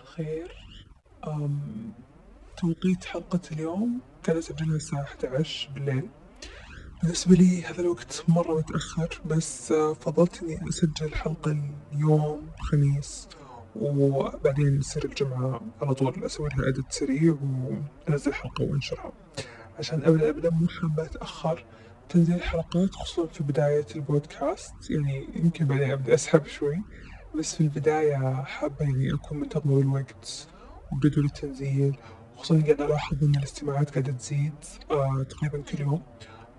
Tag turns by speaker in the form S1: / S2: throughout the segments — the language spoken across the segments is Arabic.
S1: الخير. أم توقيت حلقة اليوم كان أسجلها الساعة 11 بالليل. بالنسبة لي هذا الوقت مرة متأخر بس آه، فضلت إني أسجل الحلقة اليوم الخميس وبعدين يصير الجمعة على طول أسوي لها إدت سريع وأنزل حلقة وأنشرها. عشان أبدأ أبدأ مو حابة أتأخر. تنزيل الحلقات خصوصا في بداية البودكاست يعني يمكن بعدين أبدأ أسحب شوي. بس في البداية حابة يعني أكون منتظمة بالوقت وبجدول التنزيل خصوصا قاعد ألاحظ إن الاستماعات قاعدة تزيد آه تقريبا كل يوم.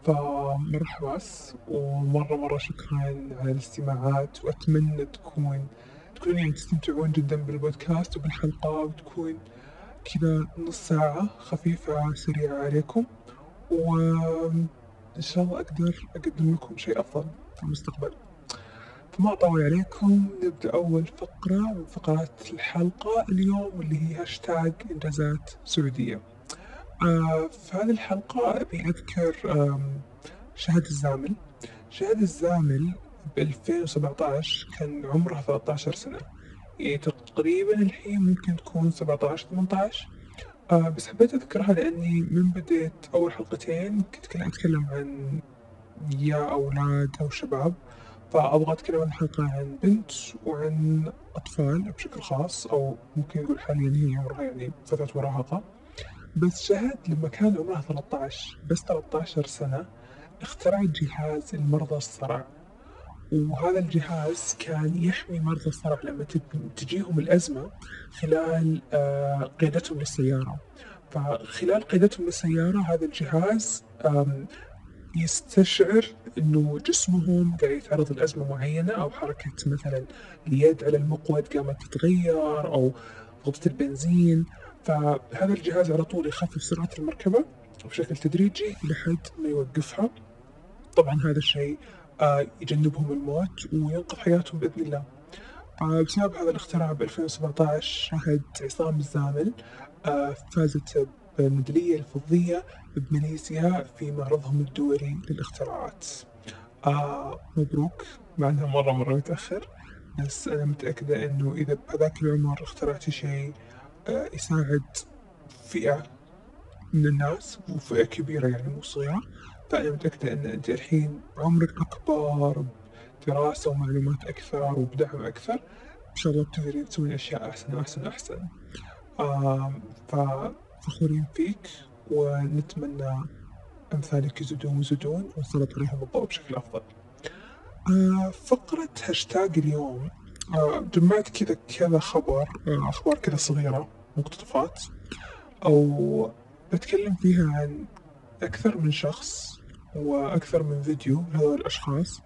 S1: فمرة حماس ومرة مرة شكرا على الاستماعات وأتمنى تكون تكونون يعني تستمتعون جدا بالبودكاست وبالحلقة وتكون كذا نص ساعة خفيفة سريعة عليكم. وإن شاء الله أقدر أقدم لكم شيء أفضل في المستقبل. فما أطول عليكم. نبدأ أول فقرة من فقرات الحلقة اليوم واللي هي هاشتاج إنجازات سعودية. آه في هذه الحلقة أبي أذكر آم، شهد الزامل. شهد الزامل ب 2017 كان عمرها 13 سنة. يعني تقريبا الحين ممكن تكون 17 18 آه بس حبيت أذكرها لأني من بديت أول حلقتين كنت كنا أتكلم عن يا أولاد أو شباب. فأبغى أتكلم عن الحلقة عن بنت وعن أطفال بشكل خاص أو ممكن نقول حاليا هي عمرها يعني فترة مراهقة. بس شهد لما كان عمرها 13 بس 13 سنة اخترعت جهاز لمرضى الصرع. وهذا الجهاز كان يحمي مرضى الصرع لما تجيهم الأزمة خلال آه، قيادتهم للسيارة. فخلال قيادتهم للسيارة هذا الجهاز يستشعر إنه جسمهم قاعد يتعرض لأزمة معينة أو حركة مثلا اليد على المقود قامت تتغير أو ضغط البنزين. فهذا الجهاز على طول يخفف سرعة المركبة بشكل تدريجي لحد ما يوقفها. طبعا هذا الشيء آه، يجنبهم الموت وينقذ حياتهم بإذن الله. آه، بسبب هذا الاختراع ب 2017 شهد عصام الزامل آه، فازت بالميدالية الفضية بماليزيا في معرضهم الدولي للاختراعات. آه مبروك. مع انها مرة مرة متأخر بس أنا متأكدة إنه إذا بهذاك العمر اخترعتي شيء آه يساعد فئة من الناس وفئة كبيرة يعني مو صغيرة. فأنا متأكدة إن أنت الحين عمرك أكبر بدراسة ومعلومات أكثر وبدعم أكثر. إن شاء الله بتقدرين تسوين أشياء أحسن وأحسن وأحسن آم، ففخورين فيك ونتمنى أمثالك يزيدون ويزيدون ونسلط عليهم الضوء بشكل أفضل. آه، فقرة هاشتاج اليوم آه، جمعت كذا كذا خبر آه، أخبار كذا صغيرة مقتطفات أو بتكلم فيها عن أكثر من شخص وأكثر من فيديو لهذول الأشخاص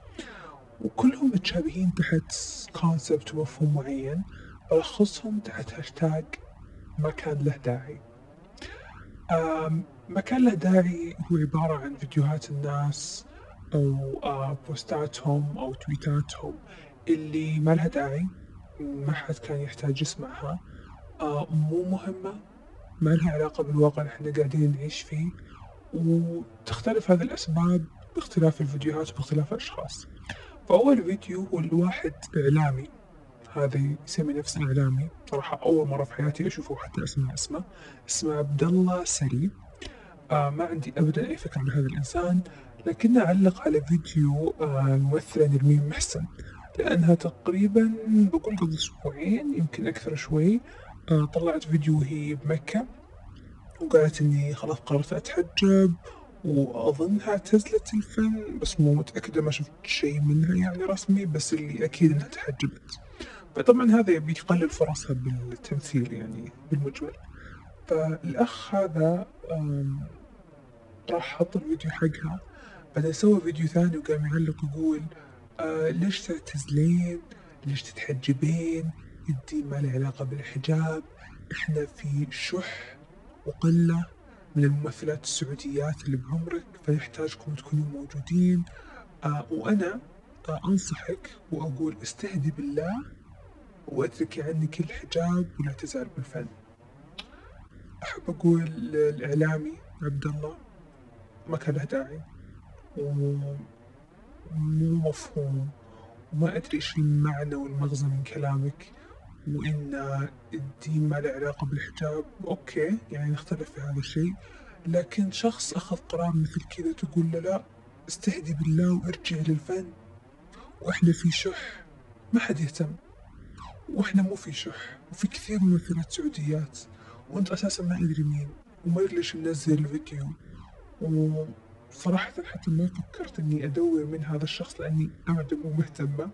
S1: وكلهم متشابهين تحت concept ومفهوم معين ألخصهم تحت هاشتاج ما كان له داعي ما كان له داعي هو عبارة عن فيديوهات الناس أو آه، بوستاتهم أو تويتاتهم. اللي ما لها داعي ما حد كان يحتاج يسمعها. آه، مو مهمة ما لها علاقة بالواقع اللي إحنا قاعدين نعيش فيه. وتختلف هذه الأسباب باختلاف الفيديوهات وباختلاف الأشخاص. فأول فيديو هو لواحد إعلامي. هذا يسمي نفسه إعلامي صراحة أول مرة في حياتي أشوفه حتى أسمع اسمه. اسمه عبد الله سري. آه ما عندي أبدا أي فكرة عن هذا الإنسان لكنه علق على فيديو آه الممثلة نرمين محسن. لأنها تقريبا بقول قبل أسبوعين يمكن أكثر شوي آه طلعت فيديو وهي بمكة. وقالت إني خلاص قررت أتحجب وأظنها اعتزلت الفن بس مو متأكدة ما شفت شيء منها يعني رسمي بس اللي أكيد إنها تحجبت. فطبعا هذا بيقلل فرصها بالتمثيل يعني بالمجمل. فالأخ هذا راح حط الفيديو حقها. بعدين سوى فيديو ثاني وقام يعلق يقول آه ليش تعتزلين؟ ليش تتحجبين؟ الدين ما له علاقة بالحجاب. إحنا في شح وقلة من الممثلات السعوديات اللي بعمرك فنحتاجكم تكونوا موجودين. آه وأنا آه أنصحك وأقول استهدي بالله واتركي عنك الحجاب ولا بالفن. أحب أقول الإعلامي عبد الله ما كان له داعي ومو مفهوم. وما أدري إيش المعنى والمغزى من كلامك وإن الدين ما له علاقة بالحجاب. أوكي يعني نختلف في هذا الشيء. لكن شخص أخذ قرار مثل كذا تقول له لا استهدي بالله وارجع للفن. وإحنا في شح ما حد يهتم. وإحنا مو في شح وفي كثير من ممثلات سعوديات وأنت أساسا ما أدري مين وما أدري ليش منزل الفيديو وصراحة حتى ما فكرت إني أدور من هذا الشخص لأني أبدا مو مهتمة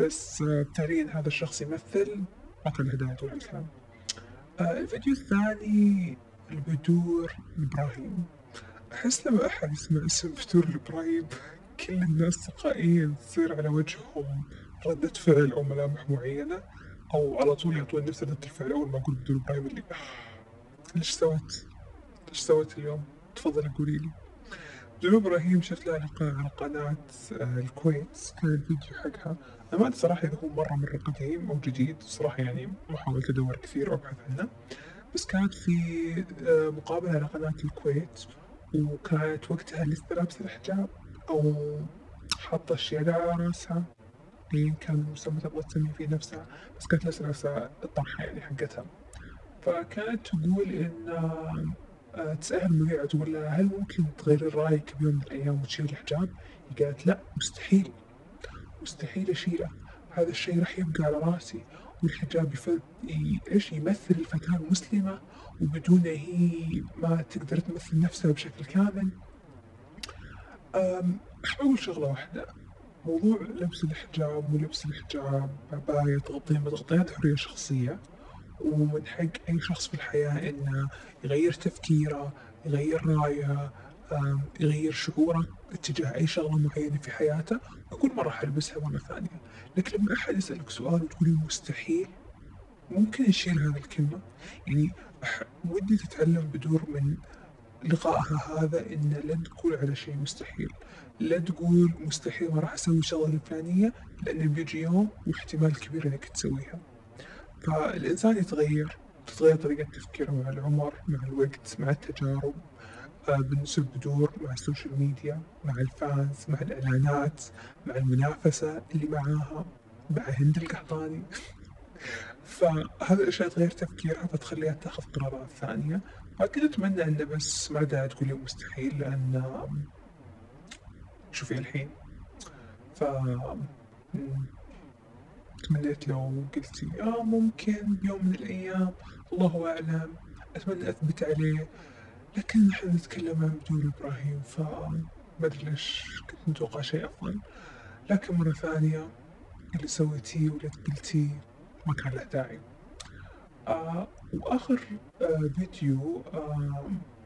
S1: بس تاليا هذا الشخص يمثل أعطى الهدايا طول الكلام آه الفيديو الثاني البدور الإبراهيم أحس لما أحد يسمع اسم بدور الإبراهيم كل الناس تلقائيا تصير على وجههم ردة فعل أو ملامح معينة. أو على طول يعطون نفس ردة الفعل أول ما أقول بدور إبراهيم اللي ليش سوت؟ ليش سوت اليوم؟ تفضلي قولي لي. بدور إبراهيم شفت لها لقاء على قناة آه، الكويت. كان الفيديو حقها. أنا ما أدري صراحة إذا هو مرة مرة قديم أو جديد. صراحة يعني ما حاولت أدور كثير وأبحث عنه. بس كانت في آه، مقابلة على قناة الكويت. وكانت وقتها لسه لابسة الحجاب أو حاطة أشياء على رأسها. أيا كان المسمى تبغى تسمي نفسها بس كانت لسه لابسة الطرحة يعني حقتها فكانت تقول إن آه، تسأل المذيعة تقول لها هل ممكن تغيري رأيك بيوم من الأيام وتشيلي الحجاب؟ قالت لا مستحيل مستحيل أشيله هذا الشيء راح يبقى على رأسي والحجاب. إيش يمثل الفتاة المسلمة وبدونه هي ما تقدر تمثل نفسها بشكل كامل أقول شغلة واحدة موضوع لبس الحجاب ولبس الحجاب عباية تغطية تغطيات حرية شخصية. ومن حق أي شخص في الحياة إنه يغير تفكيره يغير رأيه يغير شعوره اتجاه أي شغلة معينة في حياته. أقول ما راح ألبسها مرة ثانية. لكن لما أحد يسألك سؤال وتقولي مستحيل ممكن يشيل هذه الكلمة. يعني ودي تتعلم بدور من لقائها هذا إن لا تقول على شيء مستحيل. لا تقول مستحيل ما راح أسوي الشغلة الفلانية لأن بيجي يوم واحتمال كبير إنك تسويها. فالإنسان يتغير تتغير طريقة تفكيره مع العمر مع الوقت مع التجارب آه، بالنسبة بدور مع ال social media مع ال fans مع الإعلانات مع المنافسة اللي معاها مع هند القحطاني. فهذه الأشياء تغير تفكيرها فتخليها تاخذ قرارات ثانية. فأكيد أتمنى إنه بس ما داعي تقولي مستحيل لأن شوفي الحين. ف تمنيت لو قلتي آه ممكن بيوم من الأيام. الله أعلم. أتمنى أثبت عليه. لكن نحن نتكلم عن بدور إبراهيم فما أدري ليش كنت متوقع شيء أفضل. لكن مرة ثانية اللي سويتيه واللي قلتيه ما كان له داعي. آه وآخر آه فيديو آه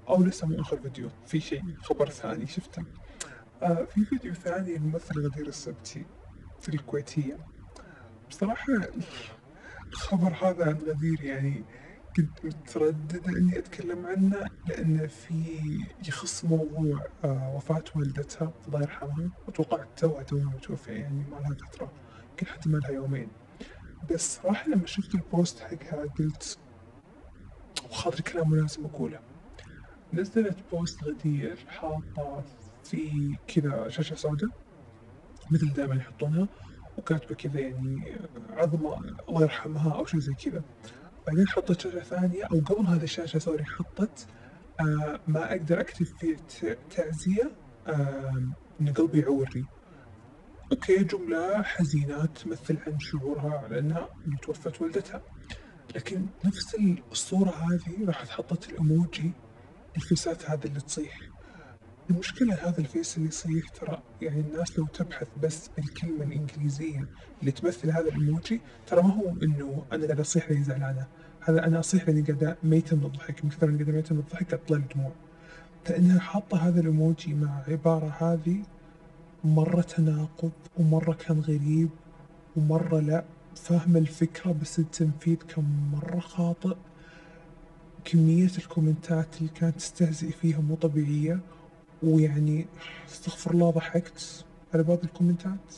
S1: أو لسه مو آخر فيديو في شيء خبر ثاني شفته. آه في فيديو ثاني الممثل غدير السبتي في الكويتية. بصراحة الخبر هذا عن غدير يعني كنت مترددة إني أتكلم عنه لأنه في يخص موضوع آه وفاة والدتها الله يرحمها. أتوقع توها توها متوفية يعني ما لها فترة يمكن حتى ما لها يومين. بس صراحة لما شفت ال post حقها قلت وخاطري كلام مناسب أقوله. نزلت post غدير حاطة في كذا شاشة سوداء مثل دائما يحطونها وكاتبة كذا يعني عظمة الله يرحمها أو شيء زي كذا. بعدين حطت شاشة ثانية أو قبل هذه الشاشة sorry حطت آه ما أقدر أكتب فيه تعزية آه إن قلبي يعورني okay جملة حزينة تمثل عن شعورها على أنها توفت والدتها. لكن نفس الصورة هذه راحت حطت الإيموجي الفيسات هذا اللي تصيح. المشكلة هذا ال face اللي يصيح ترى يعني الناس لو تبحث بس بالكلمة الإنجليزية اللي تمثل هذا الإيموجي ترى ما هو إنه أنا قاعد أصيح لأني زعلانة. هذا أنا أصيح لأني قاعد ميتة من الضحك من كثر إني قاعد ميتة من الضحك تطلع الدموع. لأنها حاطة هذا الإيموجي مع عبارة هذه مرة تناقض ومرة كان غريب ومرة لا. فاهمة الفكرة بس التنفيذ كان مرة خاطئ. كمية الكومنتات اللي كانت تستهزئ فيها مو طبيعية. ويعني استغفر الله ضحكت على بعض الكومنتات.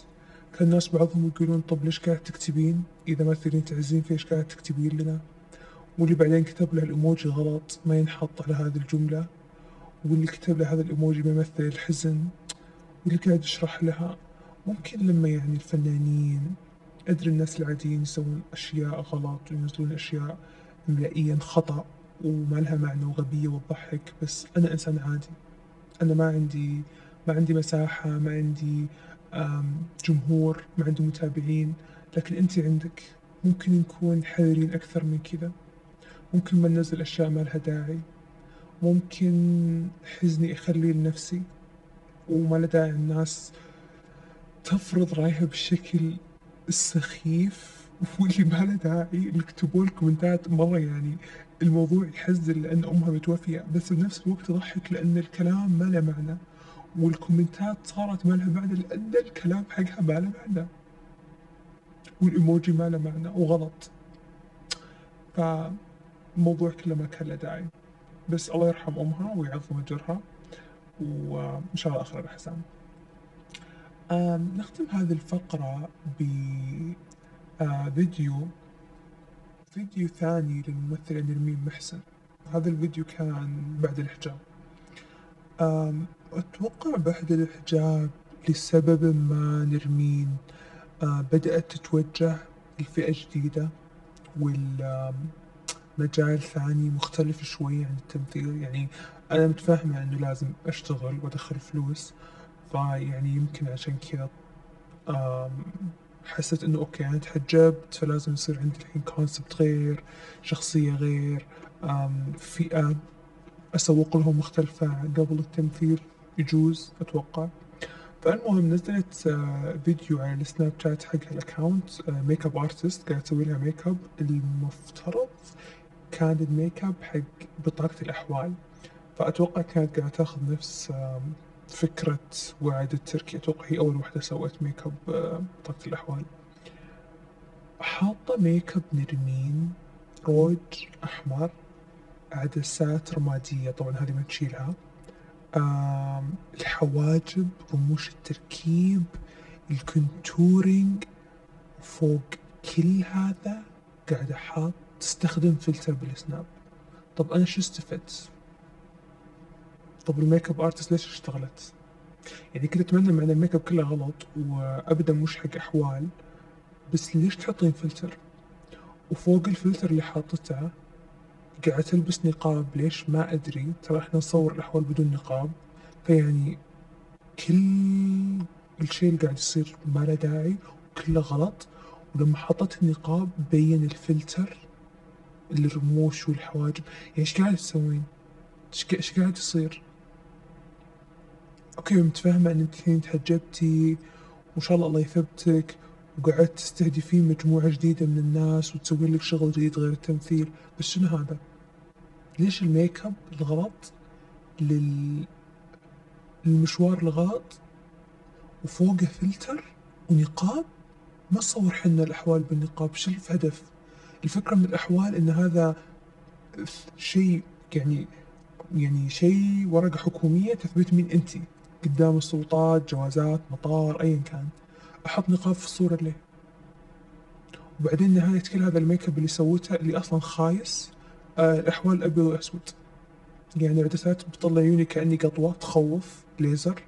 S1: كان الناس بعضهم يقولون طب ليش قاعد تكتبين؟ إذا ما تدرين تعزين في إيش قاعد تكتبين لنا؟ واللي بعدين كتب له الإيموجي غلط ما ينحط على هذه الجملة. واللي كتب له هذا الإيموجي بيمثل الحزن. واللي قاعد يشرح لها ممكن لما يعني الفنانين أدري الناس العاديين يسوون أشياء غلط وينزلون أشياء إملائيا خطأ وما لها معنى وغبية وتضحك بس أنا إنسان عادي. أنا ما عندي ما عندي مساحة ما عندي جمهور ما عندي متابعين لكن أنت عندك. ممكن نكون حذرين أكثر من كذا. ممكن ما ننزل أشياء ما لها داعي. ممكن حزني أخليه لنفسي وما له داعي الناس تفرض رأيها بالشكل السخيف واللي ما له داعي يكتبون الكومنتات مرة يعني الموضوع يحزن لأن أمها متوفية بس بنفس الوقت يضحك لأن الكلام ما له معنى والكومنتات صارت ما لها معنى لأن الكلام حقها ما له معنى والإيموجي ما له معنى وغلط. فالموضوع كله ما كان له داعي. بس الله يرحم أمها ويعظم أجرها وإن شاء الله آخر الأحزان نختم هذه الفقرة بفيديو فيديو ثاني للممثلة نرمين محسن. هذا الفيديو كان بعد الحجاب أتوقع بعد الحجاب لسبب ما نرمين بدأت تتوجه لفئة جديدة والمجال ثاني مختلف شوي عن التمثيل. يعني أنا متفاهمة إنه لازم أشتغل وأدخل فلوس فيعني يمكن عشان كذا حسيت إنه okay أنا تحجبت فلازم يصير عندي الحين concept غير شخصية غير فئة أسوق لهم مختلفة قبل التمثيل يجوز أتوقع. فالمهم نزلت آه، فيديو على السناب شات حقها ال account makeup artist قاعد تسوي لها ميك اب المفترض كان الميك اب حق بطاقة الأحوال فأتوقع كانت قاعدة تاخذ نفس فكرة وعد التركي. أتوقع هي أول وحدة سوت ميك اب آه، بطاقة الأحوال. حاطة ميك اب نرمين روج أحمر عدسات رمادية طبعا هذه ما تشيلها. الحواجب رموش التركيب ال contouring فوق كل هذا قاعد حاط تستخدم فلتر بالسناب. طب أنا شو استفدت؟ طب ال makeup artist ليش اشتغلت؟ يعني كنت أتمنى مع إن الميك اب كله غلط وابدا مش حق أحوال بس ليش تحطين فلتر؟ وفوق الفلتر اللي حاطته قاعد تلبس نقاب ليش ما أدري ترى إحنا نصور الأحوال بدون نقاب فيعني كل الشيء اللي قاعد يصير ما له داعي وكله غلط ولما حطت النقاب بين الفلتر الرموش والحواجب يعني إيش قاعد تسوين؟ إيش قاعد يصير؟ okay متفاهمة ان انت تحجبتي وإن شاء الله الله يثبتك وقعدت تستهدفين مجموعة جديدة من الناس وتسوين لك شغل جديد غير التمثيل. بس شنو هذا؟ ليش ال make up الغلط؟ لل... للمشوار الغلط؟ وفوقه فلتر ونقاب؟ ما تصور حنا الأحوال بالنقاب شو الهدف؟ الفكرة من الأحوال إن هذا شيء يعني يعني شيء ورقة حكومية تثبت مين أنت. قدام السلطات جوازات مطار أيا كان. أحط نقاب في الصورة ليه؟ وبعدين نهاية كل هذا ال make up اللي سوته اللي أصلا خايس آه الأحوال أبيض وأسود يعني عدسات بتطلع عيوني كأني قطوة تخوف ليزر.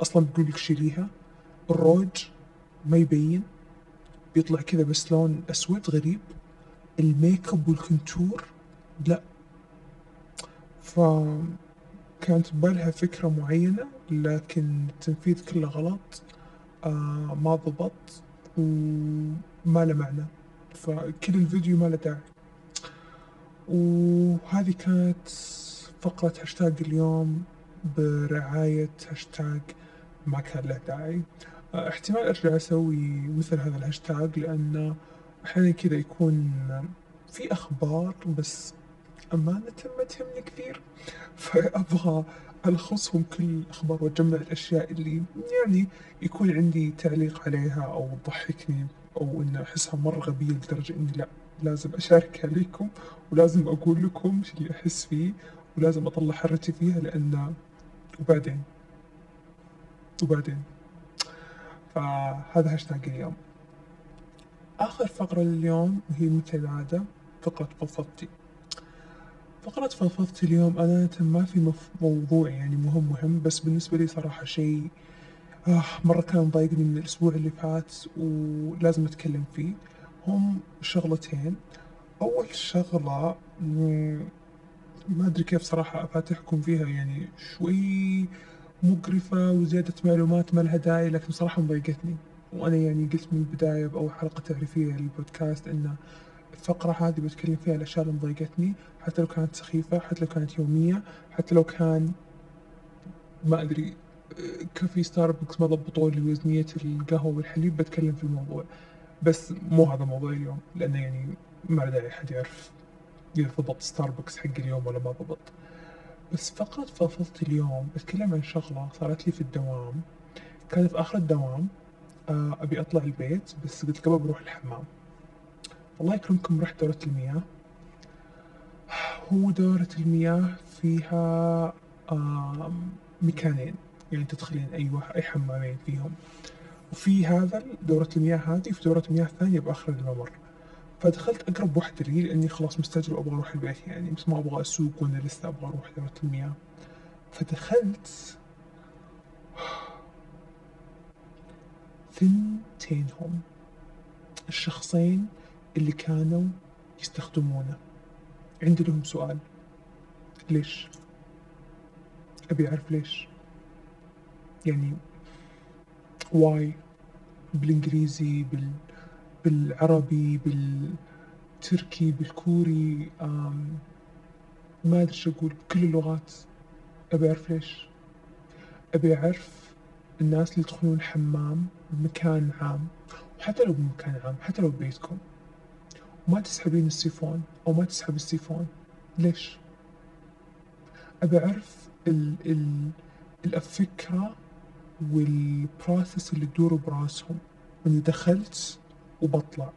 S1: أصلا بقول لك شيليها الروج ما يبين. بيطلع كذا بس لون أسود غريب. ال make up وال contour لا. ف كانت ببالها فكرة معينة لكن التنفيذ كله غلط. آه ما ضبط وما له معنى. فكل الفيديو ما له داعي. وهذه كانت فقرة هاشتاج اليوم برعاية هاشتاج ما كان له داعي. آه، احتمال أرجع أسوي مثل هذا الهاشتاج لأن أحيانا كذا يكون في أخبار بس أمانة ما تهمني كثير فأبغى ألخصهم كل الأخبار وأجمع الأشياء اللي يعني يكون عندي تعليق عليها أو تضحكني أو إن أحسها مرة غبية لدرجة إني لا لازم أشاركها لكم ولازم أقول لكم شو اللي أحس فيه ولازم أطلع حرتي فيها لأن وبعدين؟ وبعدين؟ فهذا هاشتاج اليوم. آخر فقرة لليوم وهي مثل العادة فقرة فضفضتي فقرة فضفضتي اليوم. أنا ما في موضوع يعني مهم مهم بس بالنسبة لي صراحة شيء آه مرة كان مضايقني من الأسبوع اللي فات ولازم أتكلم فيه. هم شغلتين. أول شغلة ما أدري كيف صراحة أفاتحكم فيها يعني شوي مقرفة وزيادة معلومات ما لها داعي لكن صراحة مضايقتني. وأنا يعني قلت من البداية بأول حلقة تعريفية للبودكاست إن الفقرة هذه بتكلم فيها الأشياء اللي مضايقتني حتى لو كانت سخيفة حتى لو كانت يومية حتى لو كان ما أدري آه، كافي ستاربكس ما ضبطوا لي وزنية القهوة والحليب بتكلم في الموضوع. بس مو هذا موضوع اليوم لأنه يعني ما له داعي أحد يعرف إذا ضبط ستاربكس حق اليوم ولا ما ضبط. بس فقرة فضفضت اليوم بتكلم عن شغلة صارت لي في الدوام. كان في آخر الدوام آه، أبي أطلع البيت بس قلت قبل بروح الحمام. الله يكرمكم رحت دورة المياه. هو دورة المياه فيها مكانين يعني تدخلين أي واحد أي حمامين فيهم. وفي هذا دورة المياه هذه وفي دورة مياه ثانية بآخر الممر. فدخلت أقرب واحدة لي لأني خلاص مستعجل وأبغى أروح البيت. يعني بس ما أبغى أسوق وأنا لسه أبغى أروح دورة المياه. فدخلت ثنتينهم. الشخصين اللي كانوا يستخدمونه. عندي لهم سؤال. ليش؟ أبي أعرف ليش. يعني واي بالإنجليزي بال بالعربي بالتركي بالكوري آم ما أدري شو أقول. بكل اللغات. أبي أعرف ليش. أبي أعرف الناس اللي يدخلون الحمام بمكان عام. وحتى لو بمكان عام حتى لو ببيتكم. وما تسحبين السيفون أو ما تسحب السيفون. ليش؟ أبي أعرف ال ال الفكرة وال process اللي تدور براسهم. إني دخلت وبطلع.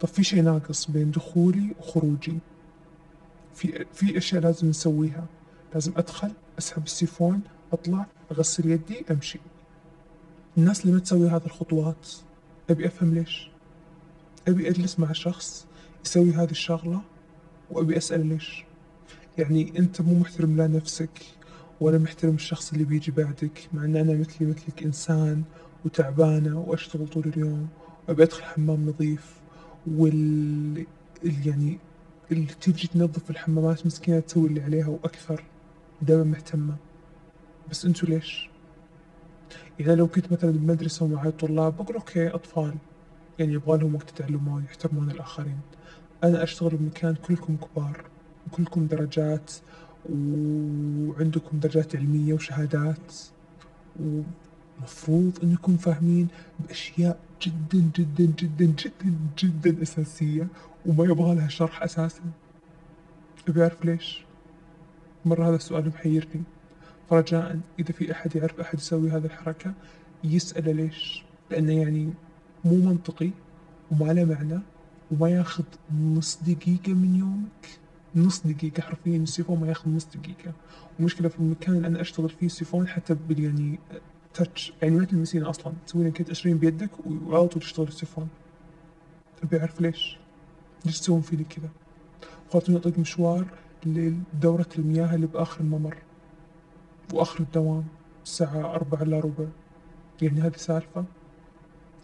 S1: طب في شيء ناقص بين دخولي وخروجي؟ في في أشياء لازم نسويها. لازم أدخل أسحب السيفون أطلع أغسل يدي أمشي. الناس اللي ما تسوي هذه الخطوات أبي أفهم ليش؟ أبي أجلس مع شخص يسوي هذه الشغلة وأبي أسأل ليش؟ يعني أنت مو محترم لا نفسك ولا محترم الشخص اللي بيجي بعدك مع أن أنا مثلي مثلك إنسان وتعبانة وأشتغل طول اليوم وأبي أدخل حمام نظيف وال ال- يعني اللي تيجي تنظف الحمامات مسكينة تسوي اللي عليها وأكثر دائما مهتمة. بس أنتوا ليش؟ يعني لو كنت مثلا بمدرسة ومعي طلاب بقول أوكي أطفال. يعني يبغى لهم وقت يتعلمون يحترمون الآخرين. أنا أشتغل بمكان كلكم كبار وكلكم درجات وعندكم درجات علمية وشهادات. ومفروض أنكم فاهمين بأشياء جدا جدا جدا جدا جدا أساسية وما يبغى لها شرح أساسا. أبي أعرف ليش؟ مرة هذا السؤال محيرني. فرجاء إذا في أحد يعرف أحد يسوي هذه الحركة يسأله ليش؟ لأنه يعني مو منطقي وما له معنى وما ياخذ نص دقيقة من يومك. نص دقيقة حرفيا السيفون ما ياخذ نص دقيقة. ومشكلة في المكان اللي أنا أشتغل فيه السيفون حتى بال يعني تاتش يعني ما تلمسينه أصلا. تسوين كذا تأشرين بيدك وعلى طول تشتغل السيفون أبي أعرف ليش؟ ليش تسوون فيني كذا؟ خاطرني أطيق مشوار لدورة المياه اللي بآخر الممر وآخر الدوام. الساعة أربعة إلا ربع. يعني هذه سالفة.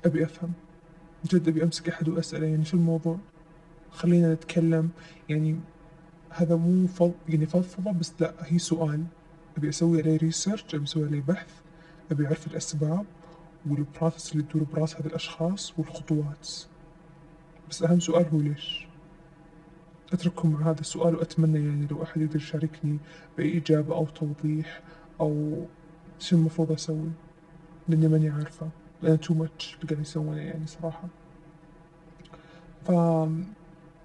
S1: أبي أفهم. جد أبي أمسك أحد وأسأله يعني شو الموضوع؟ خلينا نتكلم. يعني هذا مو فض يعني فضفضة بس لا هي سؤال. أبي أسوي عليه research أبي أسوي عليه بحث أبي أعرف الأسباب وال process اللي تدور براس هذه الأشخاص والخطوات. بس أهم سؤال هو ليش؟ أترككم مع هذا السؤال وأتمنى يعني لو أحد يقدر يشاركني بأي إجابة أو توضيح أو شو المفروض أسوي؟ لأني ماني عارفة. لأن too much اللي قاعد يسوونه يعني صراحة ف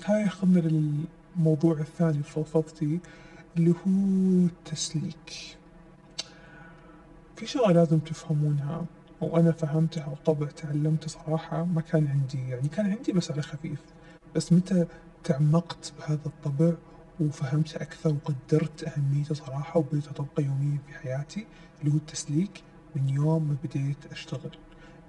S1: هاي ياخذنا للموضوع الثاني في فضفضتي اللي هو التسليك. في شغلة لازم تفهمونها وأنا فهمتها وطبع تعلمت صراحة ما كان عندي يعني كان عندي بس على خفيف. بس متى تعمقت بهذا الطبع وفهمت أكثر وقدرت أهميته صراحة وبديت أطبقه يوميا في حياتي اللي هو التسليك من يوم ما بديت أشتغل.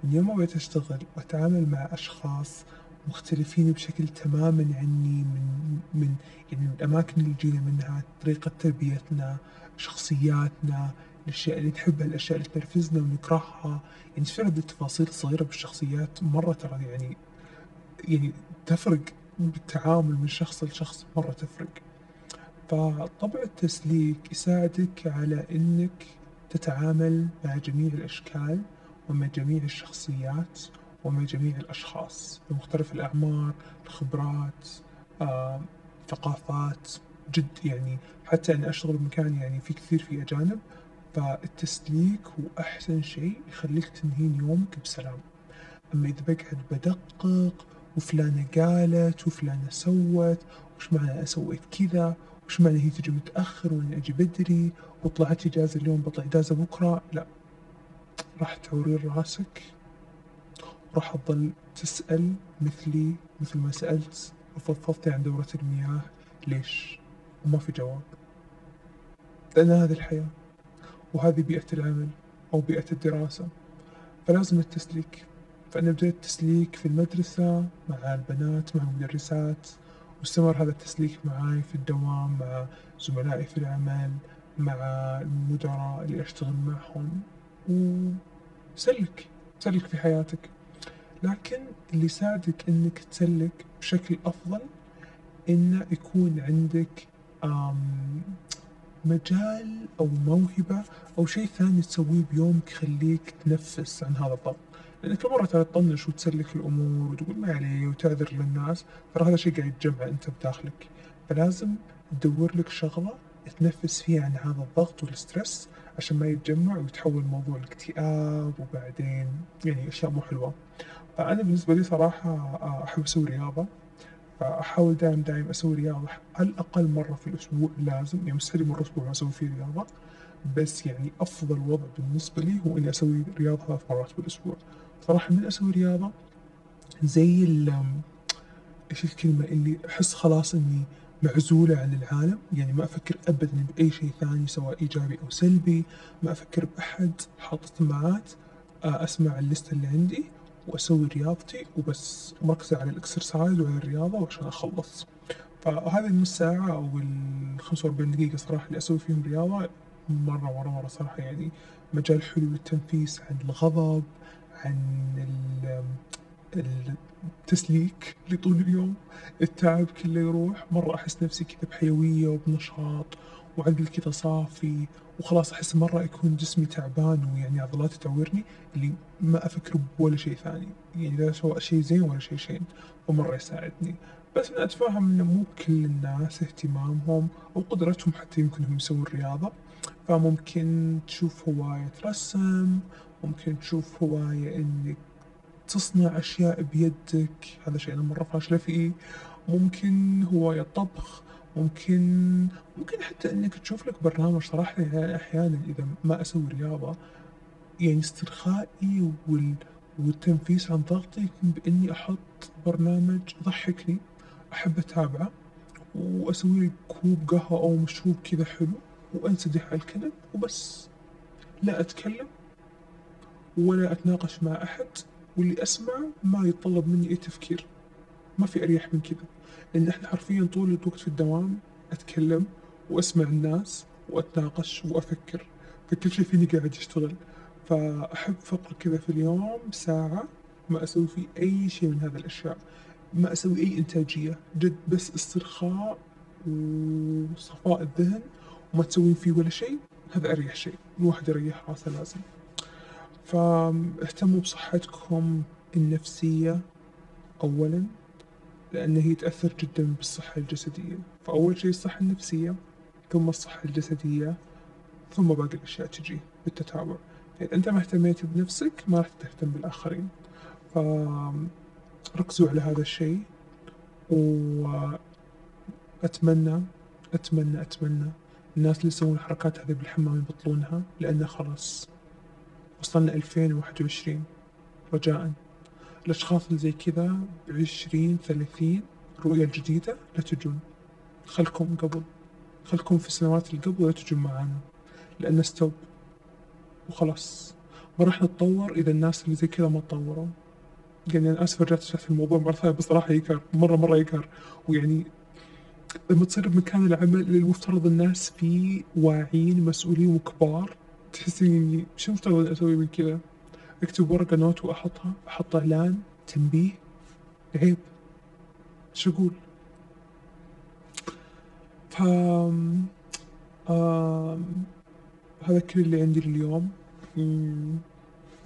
S1: يوم ما بديت أشتغل وأتعامل مع أشخاص مختلفين بشكل تماما عني من من يعني من الأماكن اللي جينا منها طريقة تربيتنا شخصياتنا الأشياء اللي نحبها، الأشياء اللي تنرفزنا ونكرهها، يعني فعلًا التفاصيل الصغيرة بالشخصيات مرة ترى يعني يعني تفرق بالتعامل من شخص لشخص مرة تفرق، فطبع التسليك يساعدك على إنك تتعامل مع جميع الأشكال ومع جميع الشخصيات ومع جميع الأشخاص بمختلف الأعمار، الخبرات، آآ ثقافات، جد يعني حتى إني أشتغل بمكان يعني فيه كثير فيه أجانب، فالتسليك هو أحسن شيء يخليك تنهين يومك بسلام، أما إذا باقعد بادقق وفلانة قالت وفلانة سوت، وش معنى سويت كذا، وش معنى هي تجي متأخر وأنا أجي بدري، وطلعت إجازة اليوم بطلع إجازة بكرة، لأ، راح تعورين راسك، وراح تظل تسأل مثلي مثل ما سألت وفضفضتِ عن دورة المياه ليش؟ وما في جواب، لأن هذي الحياة، وهذي بيئة العمل أو بيئة الدراسة، فلازم التسليك، فأنا بديت تسليك في المدرسة مع البنات مع المدرسات، واستمر هذا التسليك معاي في الدوام مع زملائي في العمل، مع المدراء اللي أشتغل معهم، وسلِّك، سلِّك في حياتك، لكن اللي يساعدك إنك تسلِّك بشكل أفضل إنه يكون عندك مجال أو موهبة أو شيء ثاني تسويه بيومك يخليك تنفس عن هذا الضغط، لأن كل مرة ترى تطنش وتسلك الأمور وتقول ما عليه وتعذر للناس، ترى هذا شيء قاعد يتجمع أنت بداخلك، فلازم تدور لك شغلة تنفس فيها عن هذا الضغط والستريس عشان ما يتجمع ويتحول الموضوع لاكتئاب وبعدين يعني أشياء مو حلوة، فأنا بالنسبة لي صراحة آه، أحب أسوي رياضة. فأحاول دايم دايم أسوي رياضة على الأقل مرة في الأسبوع لازم. يعني مستحيل مرة أسبوع أسوي فيه رياضة، بس يعني أفضل وضع بالنسبة لي هو إني أسوي رياضة ثلاث مرات بالأسبوع، صراحة من أسوي رياضة زي ال إيش الكلمة اللي أحس خلاص إني معزولة عن العالم، يعني ما أفكر أبدًا بأي شيء ثاني سواء إيجابي أو سلبي، ما أفكر بأحد، حاط اجتماعات، آه، أسمع الليستة اللي عندي وأسوي رياضتي وبس، مركزة على الإكسرسايز وعلى الرياضة وعشان أخلص، فهذي النص ساعة أو الخمسة وأربعين دقيقة صراحة اللي أسوي فيهم رياضة مرة مرة مرة صراحة يعني مجال حلو. للتنفيس عن الغضب، عن التسليك لطول اليوم، التعب كله يروح، مرة أحس نفسي كذا بحيوية وبنشاط وعقلي كذا صافي وخلاص أحس مرة يكون جسمي تعبان ويعني عضلاتي تعورني اللي ما أفكر بولا شيء ثاني، يعني لا سواء شيء زين ولا شيء شين، فمرة يساعدني، بس أنا أتفهم إنه مو كل الناس اهتمامهم أو قدرتهم حتى يمكن إنهم يسوون رياضة، فممكن تشوف هواية رسم، ممكن تشوف هواية إنك تصنع أشياء بيدك، هذا شيء أنا مرة فاشلة فيه، ممكن هواية طبخ، ممكن ممكن حتى إنك تشوف لك برنامج صراحة يعني أحيانًا إذا ما أسوي رياضة. يعني استرخائي وال والتنفيس عن ضغطي يكون بإني أحط برنامج يضحكني. أحب أتابعه، وأسوي لي كوب قهوة أو مشروب كذا حلو وأنسدح على الكنب وبس، لا أتكلم ولا أتناقش مع أحد، واللي أسمعه ما يتطلب مني أي تفكير، ما في أريح من كذا، لأن إحنا حرفيًا طول الوقت في الدوام أتكلم وأسمع الناس وأتناقش وأفكر، فكل شي فيني قاعد يشتغل. فأحب فقرة كذا في اليوم ساعة ما أسوي فيه أي شيء من هذه الأشياء، ما أسوي أي إنتاجية، جد بس استرخاء وصفاء الذهن وما تسوين فيه ولا شيء، هذا أريح شيء، الواحد يريح راسه لازم، فاهتموا بصحتكم النفسية أولًا، لأن هي تأثر جدًا بالصحة الجسدية، فأول شي الصحة النفسية ثم الصحة الجسدية ثم باقي الأشياء تجي بالتتابع. إذا أنت ما اهتميت بنفسك ما راح تهتم بالآخرين، فركزوا على هذا الشيء، وأتمنى أتمنى أتمنى الناس اللي يسوون الحركات هذي بالحمام يبطلونها لأن خلاص وصلنا ألفين وواحد وعشرين. رجاءً. الأشخاص اللي زي كذا بعشرين ثلاثين الرؤية الجديدة لا تجون. خلكم قبل. خلكم في السنوات اللي قبل لا تجون معانا. لأن stop وخلاص. ما راح نتطور إذا الناس اللي زي كذا ما تطوروا. يعني أنا آسف رجعت في الموضوع مرة ثانية بصراحة يقهر. مرة مرة يقهر. ويعني لما تصير بمكان العمل اللي المفترض الناس فيه واعيين مسؤولين وكبار تحسين إني شو المفترض إني أسوي من كذا؟ أكتب ورقة note وأحطها، أحط إعلان، تنبيه، عيب، إيش أقول؟ ف هذا كل اللي عندي لليوم،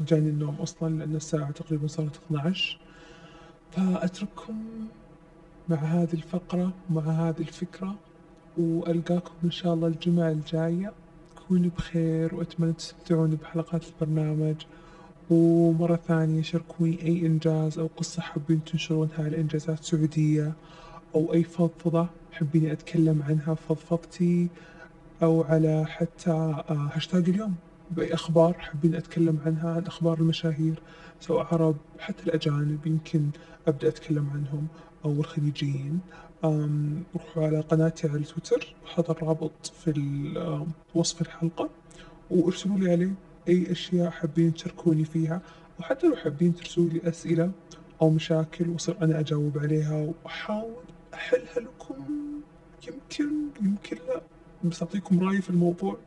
S1: جاني النوم أصلًا لأن الساعة تقريبًا صارت 12:00 فأترككم مع هذه الفقرة ومع هذه الفكرة، وألقاكم إن شاء الله الجمعة الجاية، كونوا بخير وأتمنى تستمتعون بحلقات البرنامج، ومرة ثانية شاركوني أي إنجاز أو قصة حابين تنشرونها على إنجازات سعودية، أو أي فضفضة حابين أتكلم عنها فضفضتي، أو على حتى آآ هاشتاج اليوم. بأي أخبار حابين أتكلم عنها عن أخبار المشاهير سواء عرب حتى الأجانب يمكن أبدأ أتكلم عنهم أو الخليجيين، روحوا على قناتي على التويتر. وحاط الرابط في وصف الحلقة، وارسلوا لي عليه أي أشياء حابين تشاركوني فيها، وحتى لو حابين ترسلوا لي أسئلة أو مشاكل وأصير أنا أجاوب عليها. وأحاول أحلها لكم. يمكن، يمكن لأ، بس أعطيكم رأيي في الموضوع،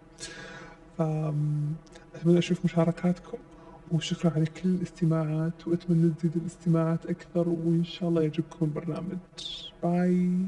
S1: أتمنى أشوف مشاركاتكم، وشكرًا على كل الاستماعات، وأتمنى تزيد الاستماعات أكثر، وإن شاء الله يعجبكم البرنامج، باي.